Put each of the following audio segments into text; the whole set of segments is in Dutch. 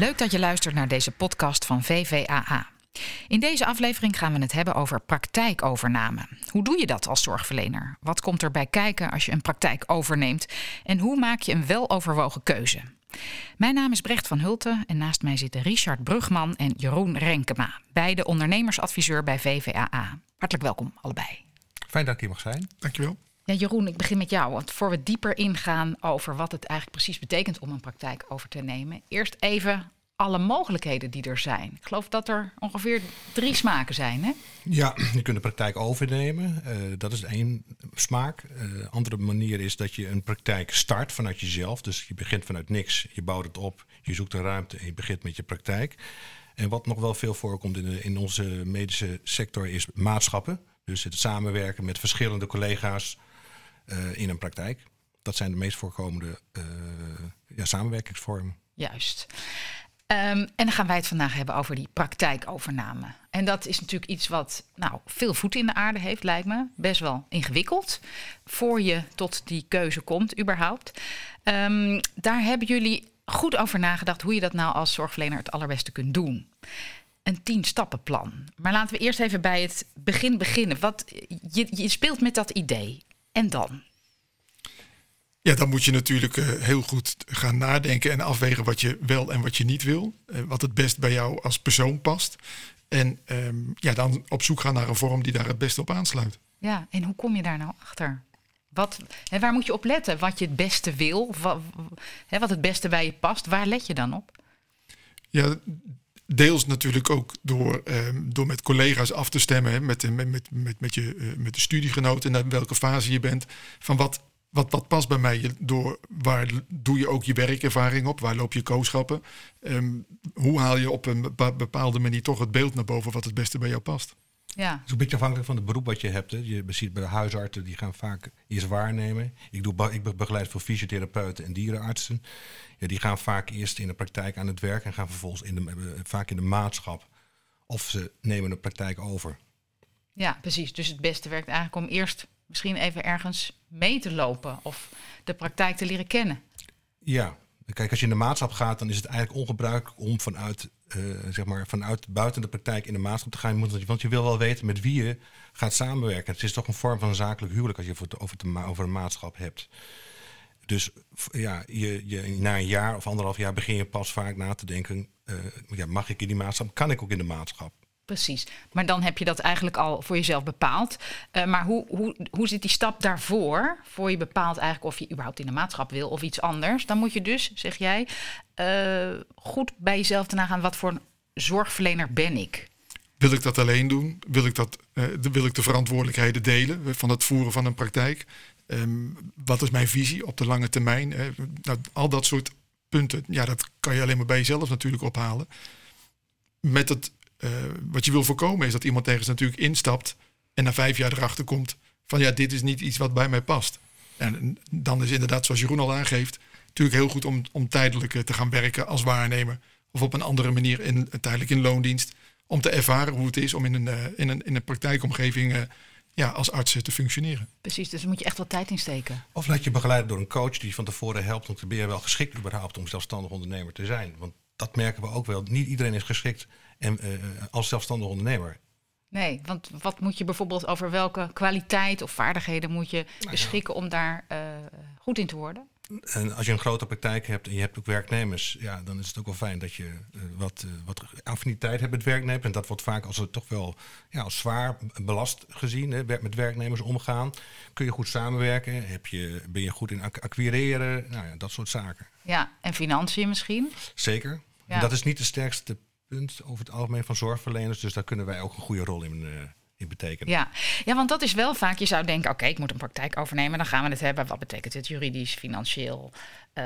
Leuk dat je luistert naar deze podcast van VVAA. In deze aflevering gaan we het hebben over praktijkovername. Hoe doe je dat als zorgverlener? Wat komt er bij kijken als je een praktijk overneemt? En hoe maak je een weloverwogen keuze? Mijn naam is Brecht van Hulten en naast mij zitten Richard Brugman en Jeroen Renkema, beide ondernemersadviseur bij VVAA. Hartelijk welkom allebei. Fijn dat ik hier mag zijn. Dankjewel. Ja, Jeroen, ik begin met jou. Want voor we dieper ingaan over wat het eigenlijk precies betekent om een praktijk over te nemen, eerst even alle mogelijkheden die er zijn. Ik geloof dat er ongeveer drie smaken zijn. Hè? Ja, je kunt de praktijk overnemen. Uh, dat is één smaak. Uh, andere manier is dat je een praktijk start vanuit jezelf. Dus je begint vanuit niks, je bouwt het op, je zoekt een ruimte en je begint met je praktijk. En wat nog wel veel voorkomt in, in onze medische sector is maatschappen. Dus het samenwerken met verschillende collega's uh, in een praktijk. Dat zijn de meest voorkomende ja, samenwerkingsvormen. Juist. Um, en dan gaan wij het vandaag hebben over die praktijkovername. En dat is natuurlijk iets wat nou, veel voet in de aarde heeft, lijkt me. Best wel ingewikkeld voor je tot die keuze komt, überhaupt. Um, daar hebben jullie goed over nagedacht hoe je dat nou als zorgverlener het allerbeste kunt doen. Een tien-stappenplan. Maar laten we eerst even bij het begin beginnen. Wat, je, je speelt met dat idee. En dan? Ja, dan moet je natuurlijk uh, heel goed gaan nadenken en afwegen wat je wel en wat je niet wil. Uh, wat het best bij jou als persoon past. En um, ja, dan op zoek gaan naar een vorm die daar het beste op aansluit. Ja, en hoe kom je daar nou achter? Wat, hè, waar moet je op letten? Wat je het beste wil? Wat, hè, wat het beste bij je past? Waar let je dan op? Ja, deels natuurlijk ook door, um, door met collega's af te stemmen, met, met, met, met, met, je, uh, met de studiegenoten, naar welke fase je bent. Van wat, wat, wat past bij mij? Door, waar doe je ook je werkervaring op? Waar loop je kooschappen? Um, hoe haal je op een bepaalde manier toch het beeld naar boven wat het beste bij jou past? Ja. Het is een beetje afhankelijk van het beroep wat je hebt. Hè. Je ziet bij de huisartsen, die gaan vaak eerst waarnemen. Ik, doe, ik begeleid voor fysiotherapeuten en dierenartsen. Ja, die gaan vaak eerst in de praktijk aan het werk en gaan vervolgens in de, vaak in de maatschap. Of ze nemen de praktijk over. Ja, precies. Dus het beste werkt eigenlijk om eerst misschien even ergens mee te lopen of de praktijk te leren kennen. Ja, kijk, als je in de maatschap gaat, dan is het eigenlijk ongebruikelijk om vanuit, uh, zeg maar, vanuit buiten de praktijk in de maatschap te gaan. Want je wil wel weten met wie je gaat samenwerken. Het is toch een vorm van zakelijk huwelijk als je het over, de, over een maatschap hebt. Dus ja, je, je, na een jaar of anderhalf jaar begin je pas vaak na te denken: ja, mag ik in die maatschap? Kan ik ook in de maatschap? Precies. Maar dan heb je dat eigenlijk al voor jezelf bepaald. Uh, maar hoe, hoe, hoe zit die stap daarvoor? Voor je bepaalt eigenlijk of je überhaupt in de maatschap wil of iets anders. Dan moet je dus, zeg jij, uh, goed bij jezelf te nagaan wat voor een zorgverlener ben ik. Wil ik dat alleen doen? Wil ik, dat, uh, wil ik de verantwoordelijkheden delen van het voeren van een praktijk? Um, wat is mijn visie op de lange termijn? nou, al dat soort punten, ja, dat kan je alleen maar bij jezelf natuurlijk ophalen. Met het uh, wat je wil voorkomen is dat iemand ergens natuurlijk instapt en na vijf jaar erachter komt van ja, dit is niet iets wat bij mij past. En dan is inderdaad, zoals Jeroen al aangeeft, natuurlijk heel goed om, om tijdelijk te gaan werken als waarnemer of op een andere manier in, tijdelijk in loondienst. Om te ervaren hoe het is om in een, uh, in een, in een praktijkomgeving uh, ja, als arts te functioneren. Precies, dus daar moet je echt wat tijd in steken. Of laat je begeleiden door een coach die van tevoren helpt om te ben je wel geschikt überhaupt om zelfstandig ondernemer te zijn. Want dat merken we ook wel. Niet iedereen is geschikt en, uh, als zelfstandig ondernemer. Nee, want wat moet je bijvoorbeeld over welke kwaliteit of vaardigheden moet je nou, beschikken om daar uh, goed in te worden? En als je een grote praktijk hebt en je hebt ook werknemers, ja, dan is het ook wel fijn dat je uh, wat, uh, wat affiniteit hebt met werknemers. En dat wordt vaak als het toch wel ja, als zwaar belast gezien, hè, met werknemers omgaan. Kun je goed samenwerken? Heb je, ben je goed in acquireren? Nou ja, dat soort zaken. Ja, en financiën misschien? Zeker. Ja. En dat is niet de sterkste punt over het algemeen van zorgverleners. Dus daar kunnen wij ook een goede rol in, uh, in betekenen. Ja. ja, want dat is wel vaak. Je zou denken, oké, okay, ik moet een praktijk overnemen. Dan gaan we het hebben. Wat betekent het juridisch, financieel, uh,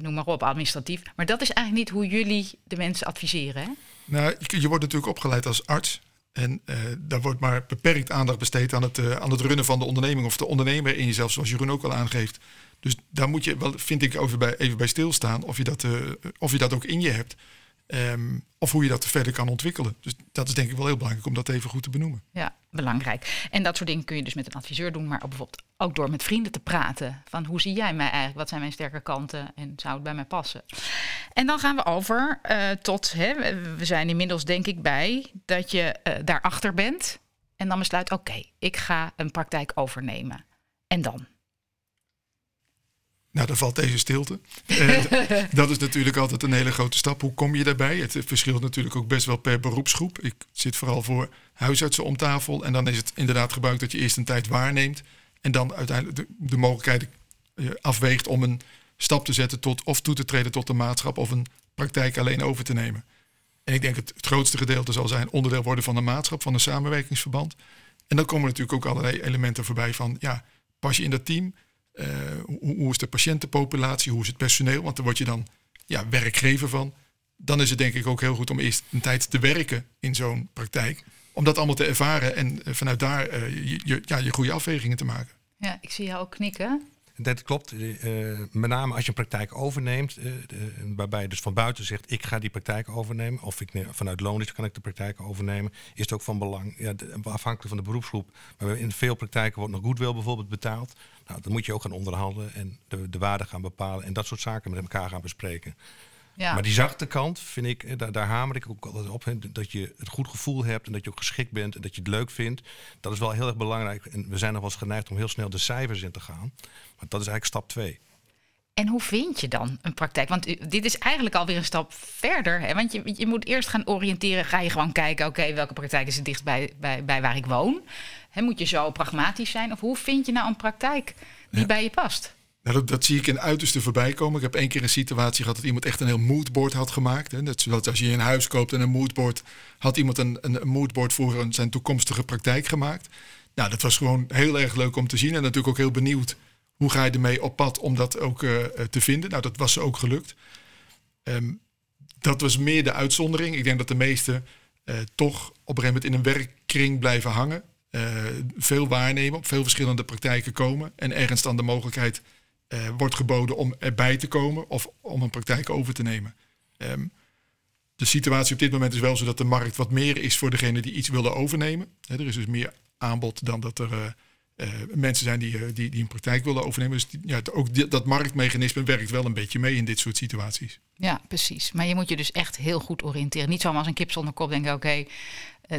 noem maar op, administratief. Maar dat is eigenlijk niet hoe jullie de mensen adviseren, hè? Nou, je, je wordt natuurlijk opgeleid als arts. En uh, daar wordt maar beperkt aandacht besteed aan het, uh, aan het runnen van de onderneming of de ondernemer in jezelf, zoals Jeroen ook al aangeeft. Dus daar moet je wel, vind ik, over bij, even bij stilstaan of je dat, uh, of je dat ook in je hebt. Ehm, of hoe je dat verder kan ontwikkelen. Dus dat is denk ik wel heel belangrijk om dat even goed te benoemen. Ja, belangrijk. En dat soort dingen kun je dus met een adviseur doen, maar ook bijvoorbeeld ook door met vrienden te praten. Van hoe zie jij mij eigenlijk? Wat zijn mijn sterke kanten en zou het bij mij passen? En dan gaan we over uh, tot, hè, we zijn inmiddels denk ik bij dat je uh, daarachter bent. En dan besluit, oké, ik ga een praktijk overnemen. En dan? Nou, dan valt deze stilte. Uh, dat is natuurlijk altijd een hele grote stap. Hoe kom je daarbij? Het verschilt natuurlijk ook best wel per beroepsgroep. Ik zit vooral voor huisartsen om tafel. En dan is het inderdaad gebruikt dat je eerst een tijd waarneemt. En dan uiteindelijk de, de mogelijkheid uh, afweegt om een stap te zetten tot of toe te treden tot de maatschap of een praktijk alleen over te nemen. En ik denk het, het grootste gedeelte zal zijn onderdeel worden van een maatschap, van een samenwerkingsverband. En dan komen natuurlijk ook allerlei elementen voorbij van ja, pas je in dat team? Uh, hoe, is de patiëntenpopulatie? Hoe is het personeel? Want daar word je dan ja, werkgever van. Dan is het denk ik ook heel goed om eerst een tijd te werken in zo'n praktijk. Om dat allemaal te ervaren en vanuit daar uh, je, je goede afwegingen te maken. Ja, ik zie jou ook knikken. Dat klopt. Uh, met name als je een praktijk overneemt, uh, waarbij je dus van buiten zegt: ik ga die praktijk overnemen, of ik vanuit loondienst kan ik de praktijk overnemen, is het ook van belang. Ja, afhankelijk van de beroepsgroep. Maar in veel praktijken wordt nog goodwill bijvoorbeeld betaald. Nou, dan moet je ook gaan onderhandelen en de, de waarde gaan bepalen en dat soort zaken met elkaar gaan bespreken. Ja. Maar die zachte kant vind ik, daar, daar hamer ik ook altijd op. Dat je het goed gevoel hebt en dat je ook geschikt bent en dat je het leuk vindt. Dat is wel heel erg belangrijk. En we zijn nog wel eens geneigd om heel snel de cijfers in te gaan. Maar dat is eigenlijk stap twee. En hoe vind je dan een praktijk? Want dit is eigenlijk alweer een stap verder. Hè? Want je, je moet eerst gaan oriënteren. Ga je gewoon kijken, oké, welke praktijk is het dichtst bij, bij, bij waar ik woon? Hè, moet je zo pragmatisch zijn? Of hoe vind je nou een praktijk die ja. bij je past? Nou, dat, dat, zie ik in uiterste voorbij komen. Ik heb één keer een situatie gehad dat iemand echt een heel moodboard had gemaakt. Hè. Dat, zoals als je een huis koopt en een moodboard, had iemand een, een, moodboard voor zijn toekomstige praktijk gemaakt. Nou, dat was gewoon heel erg leuk om te zien en natuurlijk ook heel benieuwd hoe ga je ermee op pad om dat ook uh, te vinden. Nou, dat was ze ook gelukt. Um, dat was meer de uitzondering. Ik denk dat de meesten uh, toch op een gegeven moment in een werkkring blijven hangen. Uh, veel waarnemen, op veel verschillende praktijken komen en ergens dan de mogelijkheid uh, wordt geboden om erbij te komen of om een praktijk over te nemen. Um, de situatie op dit moment is wel zo dat de markt wat meer is voor degene die iets willen overnemen. Er is dus meer aanbod dan dat er uh, uh, mensen zijn die, die, die een praktijk willen overnemen. Dus ja, ook dat marktmechanisme werkt wel een beetje mee in dit soort situaties. Ja, precies. Maar je moet je dus echt heel goed oriënteren. Niet zomaar als een kip zonder kop denken, oké,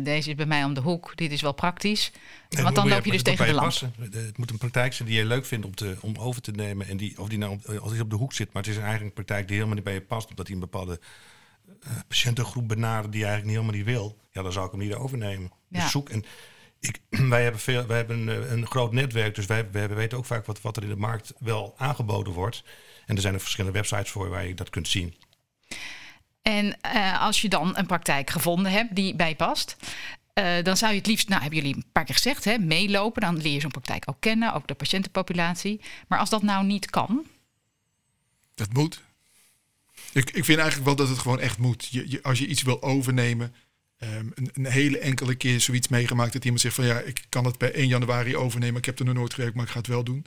deze is bij mij om de hoek, dit is wel praktisch. En Want dan loop je dus tegen de lamp. Het moet een praktijk zijn die je leuk vindt om, te, om over te nemen. En die, of die nou op, als die op de hoek zit, maar het is eigenlijk een praktijk die helemaal niet bij je past. Omdat hij een bepaalde uh, patiëntengroep benadert die je eigenlijk niet helemaal niet wil. Ja, dan zou ik hem niet overnemen. Ja. Dus zoek. En ik, wij hebben, veel, wij hebben een, een groot netwerk, dus wij, wij weten ook vaak wat, wat er in de markt wel aangeboden wordt. En er zijn er verschillende websites voor waar je dat kunt zien. En uh, als je dan een praktijk gevonden hebt die bij past, uh, dan zou je het liefst, nou hebben jullie een paar keer gezegd, hè, meelopen. Dan leer je zo'n praktijk ook kennen, ook de patiëntenpopulatie. Maar als dat nou niet kan? Dat moet. Ik, ik vind eigenlijk wel dat het gewoon echt moet. Je, als je iets wil overnemen, um, een, een, hele enkele keer zoiets meegemaakt dat iemand zegt van ja, ik kan het bij 1 januari overnemen. Ik heb er nog nooit gewerkt, maar ik ga het wel doen.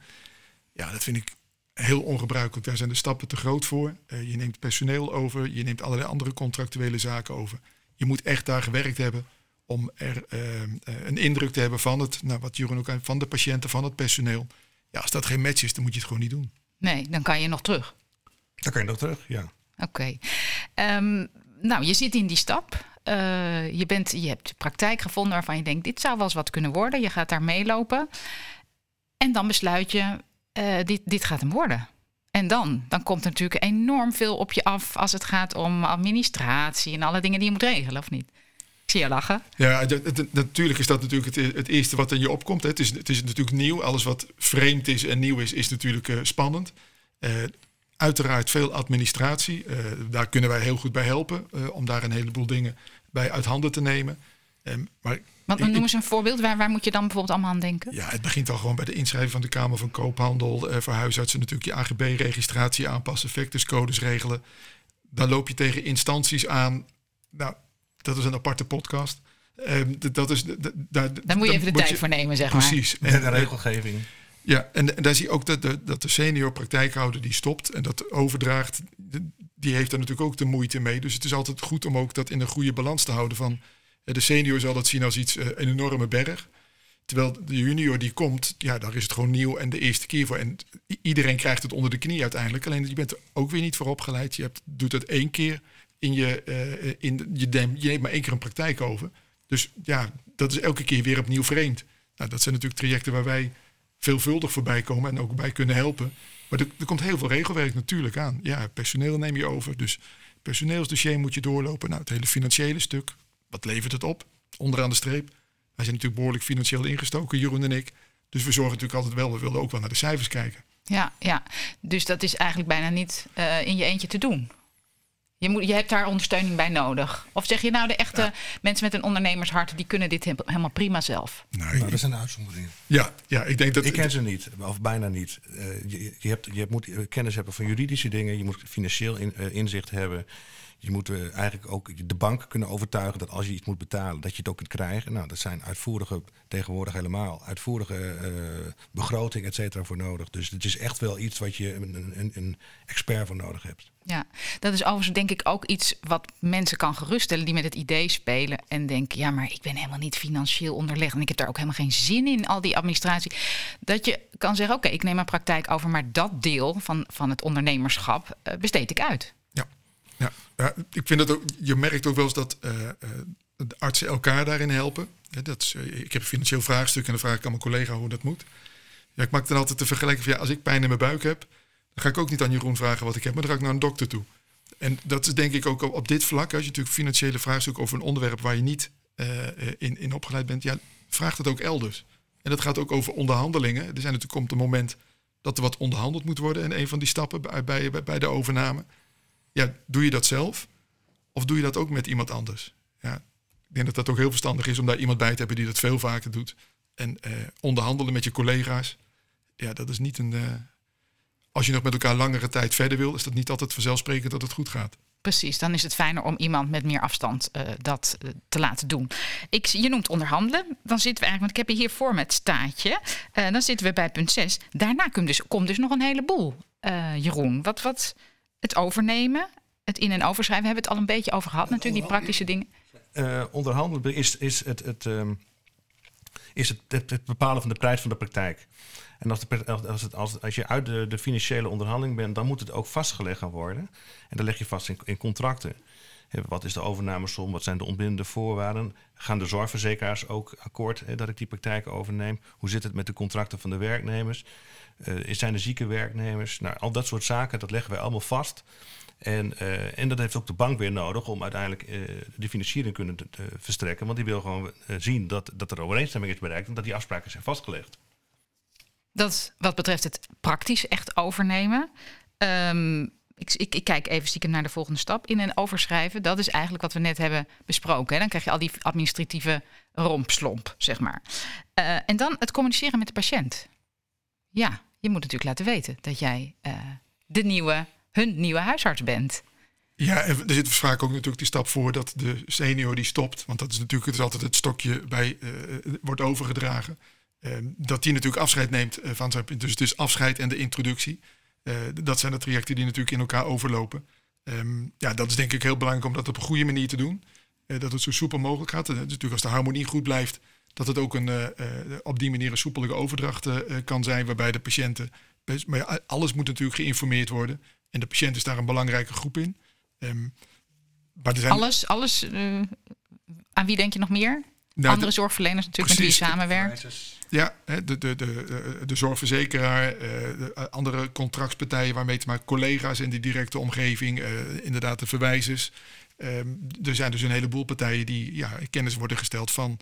Ja, dat vind ik heel ongebruikelijk. Daar zijn de stappen te groot voor. Uh, je neemt personeel over, je neemt allerlei andere contractuele zaken over. Je moet echt daar gewerkt hebben om er uh, een indruk te hebben van het, nou, wat Jeroen ook aan, van de patiënten, van het personeel. Ja, als dat geen match is, dan moet je het gewoon niet doen. Nee, dan kan je nog terug. Dan kan je nog terug, ja. Oké. Okay. Um, nou, je zit in die stap. Uh, je, bent, je hebt de praktijk gevonden waarvan je denkt, dit zou wel eens wat kunnen worden. Je gaat daar meelopen. En dan besluit je, uh, dit, dit gaat hem worden. En dan? Dan komt er natuurlijk enorm veel op je af als het gaat om administratie en alle dingen die je moet regelen, of niet? Ik zie je lachen. Ja, natuurlijk is dat natuurlijk het, eerste wat in je opkomt. Hè. Het, is, het is natuurlijk nieuw. Alles wat vreemd is en nieuw is, is natuurlijk uh, spannend. Uh, uiteraard veel administratie. Daar kunnen wij heel goed bij helpen. om daar een heleboel dingen bij uit handen te nemen. Um, maar want noem eens een voorbeeld. Waar, waar moet je dan bijvoorbeeld allemaal aan denken? Ja, het begint al gewoon bij de inschrijving van de Kamer van Koophandel. Uh, voor huisartsen natuurlijk je AGB-registratie aanpassen, factuscodes regelen. Dan loop je tegen instanties aan. Nou, dat is een aparte podcast. Um, dat is, daar, daar moet je even de tijd je, voor nemen, zeg maar. Precies. En de regelgeving. Ja, en, en daar zie je ook dat de, dat de senior praktijkhouder die stopt en dat overdraagt. die heeft er natuurlijk ook de moeite mee. Dus het is altijd goed om ook dat in een goede balans te houden. Van, de senior zal dat zien als iets, een enorme berg. Terwijl de junior die komt, ja, daar is het gewoon nieuw en de eerste keer voor. En iedereen krijgt het onder de knie uiteindelijk. Alleen je bent er ook weer niet voor opgeleid. Je hebt, doet het één keer in je, uh, in je, dem, je neemt maar één keer een praktijk over. Dus ja, dat is elke keer weer opnieuw vreemd. Nou, dat zijn natuurlijk trajecten waar wij veelvuldig voorbij komen en ook bij kunnen helpen. Maar er, er komt heel veel regelwerk natuurlijk aan. Ja, personeel neem je over. Dus personeelsdossier moet je doorlopen. Nou, het hele financiële stuk. Wat levert het op? Onderaan de streep. Wij zijn natuurlijk behoorlijk financieel ingestoken, Jeroen en ik. Dus we zorgen natuurlijk altijd wel, we willen ook wel naar de cijfers kijken. Ja, ja. dus dat is eigenlijk bijna niet uh, in je eentje te doen. Je, moet, je hebt daar ondersteuning bij nodig. Of zeg je nou, de echte mensen met een ondernemershart, die kunnen dit helemaal prima zelf? Nee, nou, dat zijn uitzonderingen. Ja, ja, ik denk dat. Ik ken ze niet, of bijna niet. Uh, je, je, hebt, je moet kennis hebben van juridische dingen, je moet financieel in, uh, inzicht hebben. Je moet uh, eigenlijk ook de bank kunnen overtuigen dat als je iets moet betalen, dat je het ook kunt krijgen. Nou, dat zijn uitvoerige, tegenwoordig helemaal, uitvoerige uh, begroting, et cetera, voor nodig. Dus het is echt wel iets wat je een, een, een expert voor nodig hebt. Ja, dat is overigens denk ik ook iets wat mensen kan geruststellen die met het idee spelen en denken, ja, maar ik ben helemaal niet financieel onderlegd en ik heb daar ook helemaal geen zin in, al die administratie. Dat je kan zeggen, oké, ik neem mijn praktijk over, maar dat deel van, van het ondernemerschap uh, besteed ik uit. Ja, ja, ik vind dat ook, je merkt ook wel eens dat uh, de artsen elkaar daarin helpen. dat is, ik heb een financieel vraagstuk en dan vraag ik aan mijn collega hoe dat moet. Ja, ik maak dan altijd de vergelijking van ja, als ik pijn in mijn buik heb, dan ga ik ook niet aan Jeroen vragen wat ik heb, maar dan ga ik naar een dokter toe. En dat is denk ik ook op dit vlak, als je natuurlijk financiële vraagstuk over een onderwerp waar je niet in, in opgeleid bent, ja, vraagt het ook elders. En dat gaat ook over onderhandelingen. Er zijn natuurlijk komt een moment dat er wat onderhandeld moet worden en een van die stappen bij, bij, de overname ja, doe je dat zelf? Of doe je dat ook met iemand anders? Ja, ik denk dat dat ook heel verstandig is om daar iemand bij te hebben die dat veel vaker doet. En eh, onderhandelen met je collega's. Ja, dat is niet een. Als je nog met elkaar langere tijd verder wil, is dat niet altijd vanzelfsprekend dat het goed gaat. Precies, dan is het fijner om iemand met meer afstand uh, dat uh, te laten doen. Ik, je noemt onderhandelen. Dan zitten we eigenlijk, want ik heb je hier voor me het staatje. Uh, dan zitten we bij punt 6. Daarna komt dus, komt dus nog een heleboel. Jeroen, wat, wat, het overnemen, het in- en overschrijven, hebben we het al een beetje over gehad, natuurlijk, die praktische dingen. Uh, onderhandelen is, is, het, het, um, is het, het, bepalen van de prijs van de praktijk. En als, als, het, als je uit de, de, financiële onderhandeling bent, dan moet het ook vastgelegd gaan worden. En dan leg je vast in, in contracten. Wat is de overnamesom? Wat zijn de ontbindende voorwaarden? Gaan de zorgverzekeraars ook akkoord hè, dat ik die praktijk overneem? Hoe zit het met de contracten van de werknemers? Uh, zijn er zieke werknemers? Nou, al dat soort zaken, dat leggen wij allemaal vast. En, uh, en dat heeft ook de bank weer nodig om uiteindelijk uh, de financiering kunnen te, verstrekken. Want die wil gewoon zien dat, dat er overeenstemming is bereikt en dat die afspraken zijn vastgelegd. Dat wat betreft het praktisch echt overnemen. Um, ik, ik, kijk even stiekem naar de volgende stap. In en overschrijven, dat is eigenlijk wat we net hebben besproken. Hè? Dan krijg je al die administratieve rompslomp, zeg maar. En dan het communiceren met de patiënt. Ja, je moet natuurlijk laten weten dat jij de nieuwe, hun nieuwe huisarts bent. Ja, en er zit vaak ook natuurlijk die stap voor dat de senior die stopt. Want dat is natuurlijk het is altijd het stokje bij uh, wordt overgedragen. dat die natuurlijk afscheid neemt van zijn. Dus het is afscheid en de introductie. Dat zijn de trajecten die natuurlijk in elkaar overlopen. Um, ja, dat is denk ik heel belangrijk om dat op een goede manier te doen. Dat het zo soepel mogelijk gaat. En natuurlijk als de harmonie goed blijft, dat het ook een, op die manier een soepelige overdracht kan zijn, waarbij de patiënten. Maar alles moet natuurlijk geïnformeerd worden. En de patiënt is daar een belangrijke groep in. Um, maar er zijn... Alles, alles. aan wie denk je nog meer? Nou, Andere zorgverleners natuurlijk precies, met wie je samenwerkt. Ja, de, de, de, de zorgverzekeraar, eh, de andere contractspartijen waarmee te maken, collega's in die directe omgeving, eh, inderdaad de verwijzers. Ehm, er zijn dus een heleboel partijen die ja, kennis worden gesteld van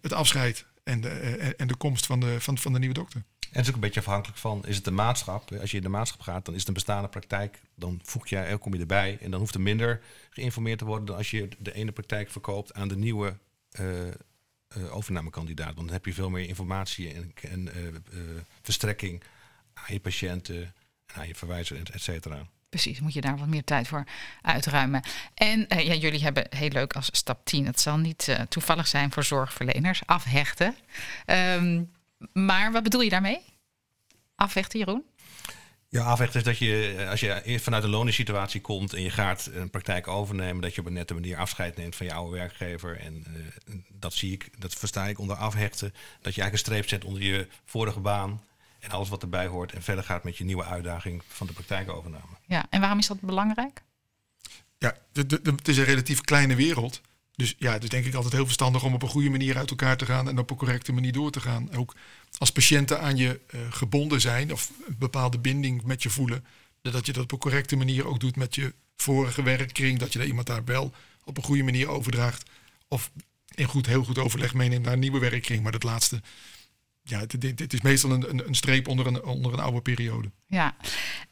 het afscheid en de, en de komst van de, van, van de nieuwe dokter. Het is ook een beetje afhankelijk van, is het de maatschap? Als je in de maatschap gaat, dan is het een bestaande praktijk. Dan voeg je, kom je erbij en dan hoeft er minder geïnformeerd te worden dan als je de ene praktijk verkoopt aan de nieuwe uh, overnamekandidaat. Want dan heb je veel meer informatie en, en uh, verstrekking aan je patiënten en aan je verwijzer, et cetera. Precies, moet je daar wat meer tijd voor uitruimen. En ja, jullie hebben heel leuk als stap 10, het zal niet toevallig zijn voor zorgverleners, afhechten. Um, maar wat bedoel je daarmee? Afhechten, Jeroen? Ja, afhechten is dat je, als je vanuit een loningssituatie komt en je gaat een praktijk overnemen, dat je op een nette manier afscheid neemt van je oude werkgever. En uh, dat zie ik, dat versta ik onder afhechten. Dat je eigenlijk een streep zet onder je vorige baan en alles wat erbij hoort. En verder gaat met je nieuwe uitdaging van de praktijkovername. Ja, en waarom is dat belangrijk? Ja, de, de, het is een relatief kleine wereld. Dus ja, het is denk ik altijd heel verstandig om op een goede manier uit elkaar te gaan en op een correcte manier door te gaan. Ook als patiënten aan je uh, gebonden zijn of een bepaalde binding met je voelen, dat je dat op een correcte manier ook doet met je vorige werkkring, dat je daar iemand daar wel op een goede manier overdraagt. Of in goed, heel goed overleg meeneemt naar een nieuwe werkkring. Maar dat laatste, ja, dit, is meestal een, een, streep onder een, onder een oude periode. Ja,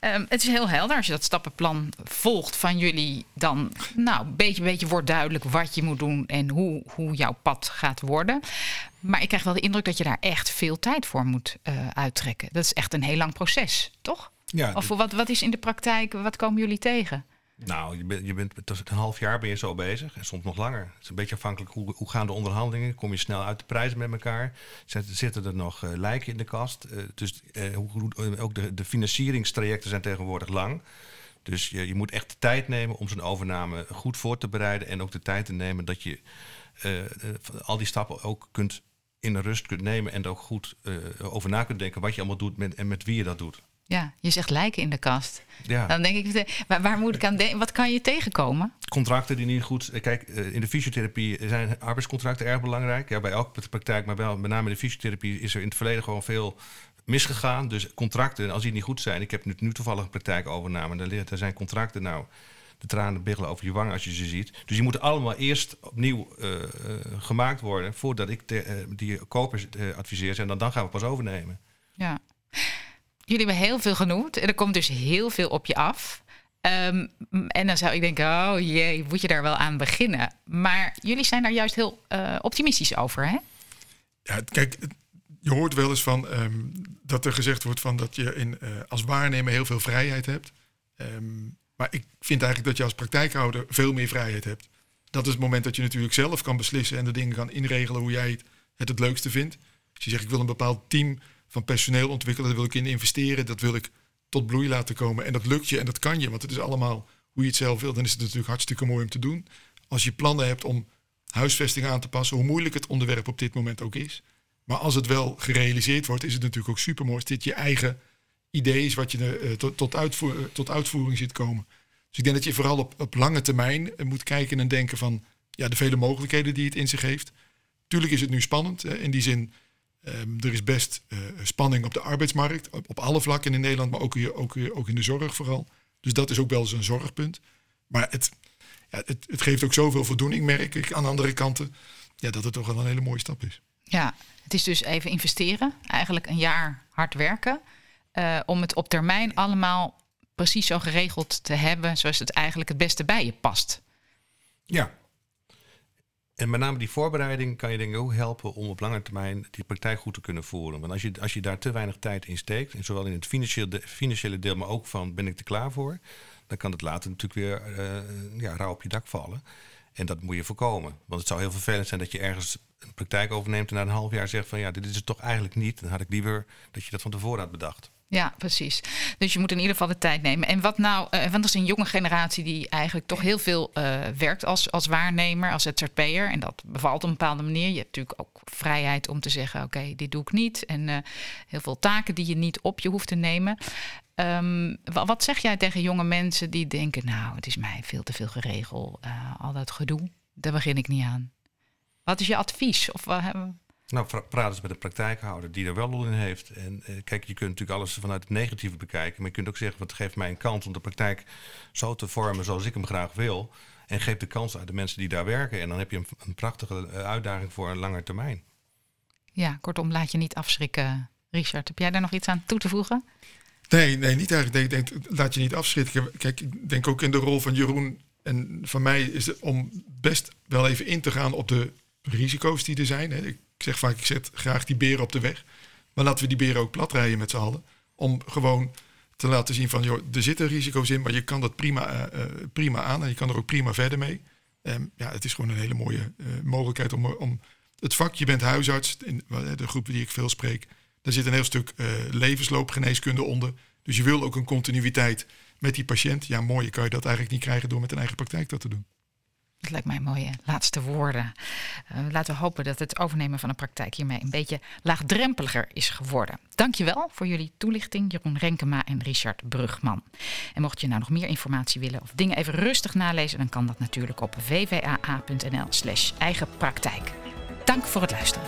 um, het is heel helder. Als je dat stappenplan volgt van jullie, dan nou, een beetje, beetje wordt duidelijk wat je moet doen en hoe, hoe jouw pad gaat worden. Maar ik krijg wel de indruk dat je daar echt veel tijd voor moet uh, uittrekken. Dat is echt een heel lang proces, toch? Ja, of wat, wat is in de praktijk, wat komen jullie tegen? Nou, je bent, je bent een half jaar ben je zo bezig en soms nog langer. Het is een beetje afhankelijk hoe, hoe gaan de onderhandelingen. Kom je snel uit de prijzen met elkaar? Zitten, er nog uh, lijken in de kast? Uh, dus uh, ook de, de financieringstrajecten zijn tegenwoordig lang. Dus je, je moet echt de tijd nemen om zo'n overname goed voor te bereiden. En ook de tijd te nemen dat je al die stappen ook kunt in rust kunt nemen. En er ook goed over na kunt denken wat je allemaal doet met, en met wie je dat doet. Ja, je zegt lijken in de kast. Ja. Dan denk ik, waar, waar moet ik aan denken? Wat kan je tegenkomen? Contracten die niet goed. Eh, kijk, eh, in de fysiotherapie zijn arbeidscontracten erg belangrijk. Ja, bij elke praktijk, maar wel met name in de fysiotherapie is er in het verleden gewoon veel misgegaan. Dus contracten, als die niet goed zijn. Ik heb nu, nu toevallig een praktijk overname. Daar, daar zijn contracten nou. De tranen biggelen over je wang als je ze ziet. Dus die moeten allemaal eerst opnieuw uh, uh, gemaakt worden. voordat ik die kopers adviseer. En dan, dan gaan we pas overnemen. Ja. Jullie hebben heel veel genoemd en er komt dus heel veel op je af. Ehm, en dan zou ik denken, oh jee, moet je daar wel aan beginnen? Maar jullie zijn daar juist heel uh, optimistisch over, hè? Ja, kijk, je hoort wel eens van ehm, dat er gezegd wordt van dat je in, uh, als waarnemer heel veel vrijheid hebt. Um, maar ik vind eigenlijk dat je als praktijkhouder veel meer vrijheid hebt. Dat is het moment dat je natuurlijk zelf kan beslissen en de dingen kan inregelen hoe jij het het, het leukste vindt. Als je zegt, ik wil een bepaald team van personeel ontwikkelen. Daar wil ik in investeren. Dat wil ik tot bloei laten komen. En dat lukt je en dat kan je, want het is allemaal hoe je het zelf wil. Dan is het natuurlijk hartstikke mooi om te doen. Als je plannen hebt om huisvesting aan te passen, hoe moeilijk het onderwerp op dit moment ook is. Maar als het wel gerealiseerd wordt, is het natuurlijk ook super mooi. Als dit je eigen idee is wat je uh, tot, uitvoer, tot uitvoering ziet komen. Dus ik denk dat je vooral op, op lange termijn eh, moet kijken en denken van ja, de vele mogelijkheden die het in zich heeft. Tuurlijk is het nu spannend. Hè, in die zin Ehm, er is best uh, spanning op de arbeidsmarkt, op, op, alle vlakken in Nederland, maar ook, hier, ook, ook in de zorg vooral. Dus dat is ook wel eens een zorgpunt. Maar het, ja, het, het, geeft ook zoveel voldoening, merk ik aan andere kanten, ja, dat het toch wel een hele mooie stap is. Ja, het is dus even investeren, eigenlijk een jaar hard werken, uh, om het op termijn allemaal precies zo geregeld te hebben, zoals het eigenlijk het beste bij je past. Ja, en met name die voorbereiding kan je denk ik ook helpen om op lange termijn die praktijk goed te kunnen voeren. Want als je, als je daar te weinig tijd in steekt, en zowel in het financiële, financiële deel, maar ook van ben ik er klaar voor, dan kan het later natuurlijk weer uh, ja, rauw op je dak vallen. En dat moet je voorkomen. Want het zou heel vervelend zijn dat je ergens een praktijk overneemt en na een half jaar zegt van ja, dit is het toch eigenlijk niet. Dan had ik liever dat je dat van tevoren had bedacht. Ja, precies. Dus je moet in ieder geval de tijd nemen. En wat nou, uh, want dat is een jonge generatie die eigenlijk toch heel veel uh, werkt als, als waarnemer, als ZZP'er. En dat bevalt op een bepaalde manier. Je hebt natuurlijk ook vrijheid om te zeggen: oké, dit doe ik niet. En uh, heel veel taken die je niet op je hoeft te nemen. Um, wat zeg jij tegen jonge mensen die denken: nou, het is mij veel te veel geregeld, al dat gedoe, daar begin ik niet aan. Wat is je advies? Of nou, praat eens met de praktijkhouder die er wel lol in heeft. En eh, kijk, je kunt natuurlijk alles vanuit het negatieve bekijken. Maar je kunt ook zeggen, wat geeft mij een kans om de praktijk zo te vormen zoals ik hem graag wil. En geef de kans aan de mensen die daar werken. En dan heb je een, een prachtige eh, uitdaging voor een langer termijn. Ja, kortom, laat je niet afschrikken. Richard, heb jij daar nog iets aan toe te voegen? Nee, nee niet eigenlijk. Ik denk, laat je niet afschrikken. Kijk, ik denk ook in de rol van Jeroen en van mij is het om best wel even in te gaan op de risico's die er zijn. Ik ik zeg vaak, ik zet graag die beren op de weg. Maar laten we die beren ook plat rijden met z'n allen. Om gewoon te laten zien van, joh, er zitten risico's in, maar je kan dat prima, uh, prima aan en je kan er ook prima verder mee. Um, ja, het is gewoon een hele mooie uh, mogelijkheid om, om het vak, je bent huisarts, in de groep die ik veel spreek, daar zit een heel stuk levensloopgeneeskunde onder. Dus je wil ook een continuïteit met die patiënt. Ja, mooier kan je dat eigenlijk niet krijgen door met een eigen praktijk dat te doen. Dat lijkt mij mooie laatste woorden. Uh, laten we hopen dat het overnemen van een praktijk hiermee een beetje laagdrempeliger is geworden. Dankjewel voor jullie toelichting, Jeroen Renkema en Richard Brugman. En mocht je nou nog meer informatie willen of dingen even rustig nalezen, dan kan dat natuurlijk op vvaa.nl/slash eigen praktijk. Dank voor het luisteren.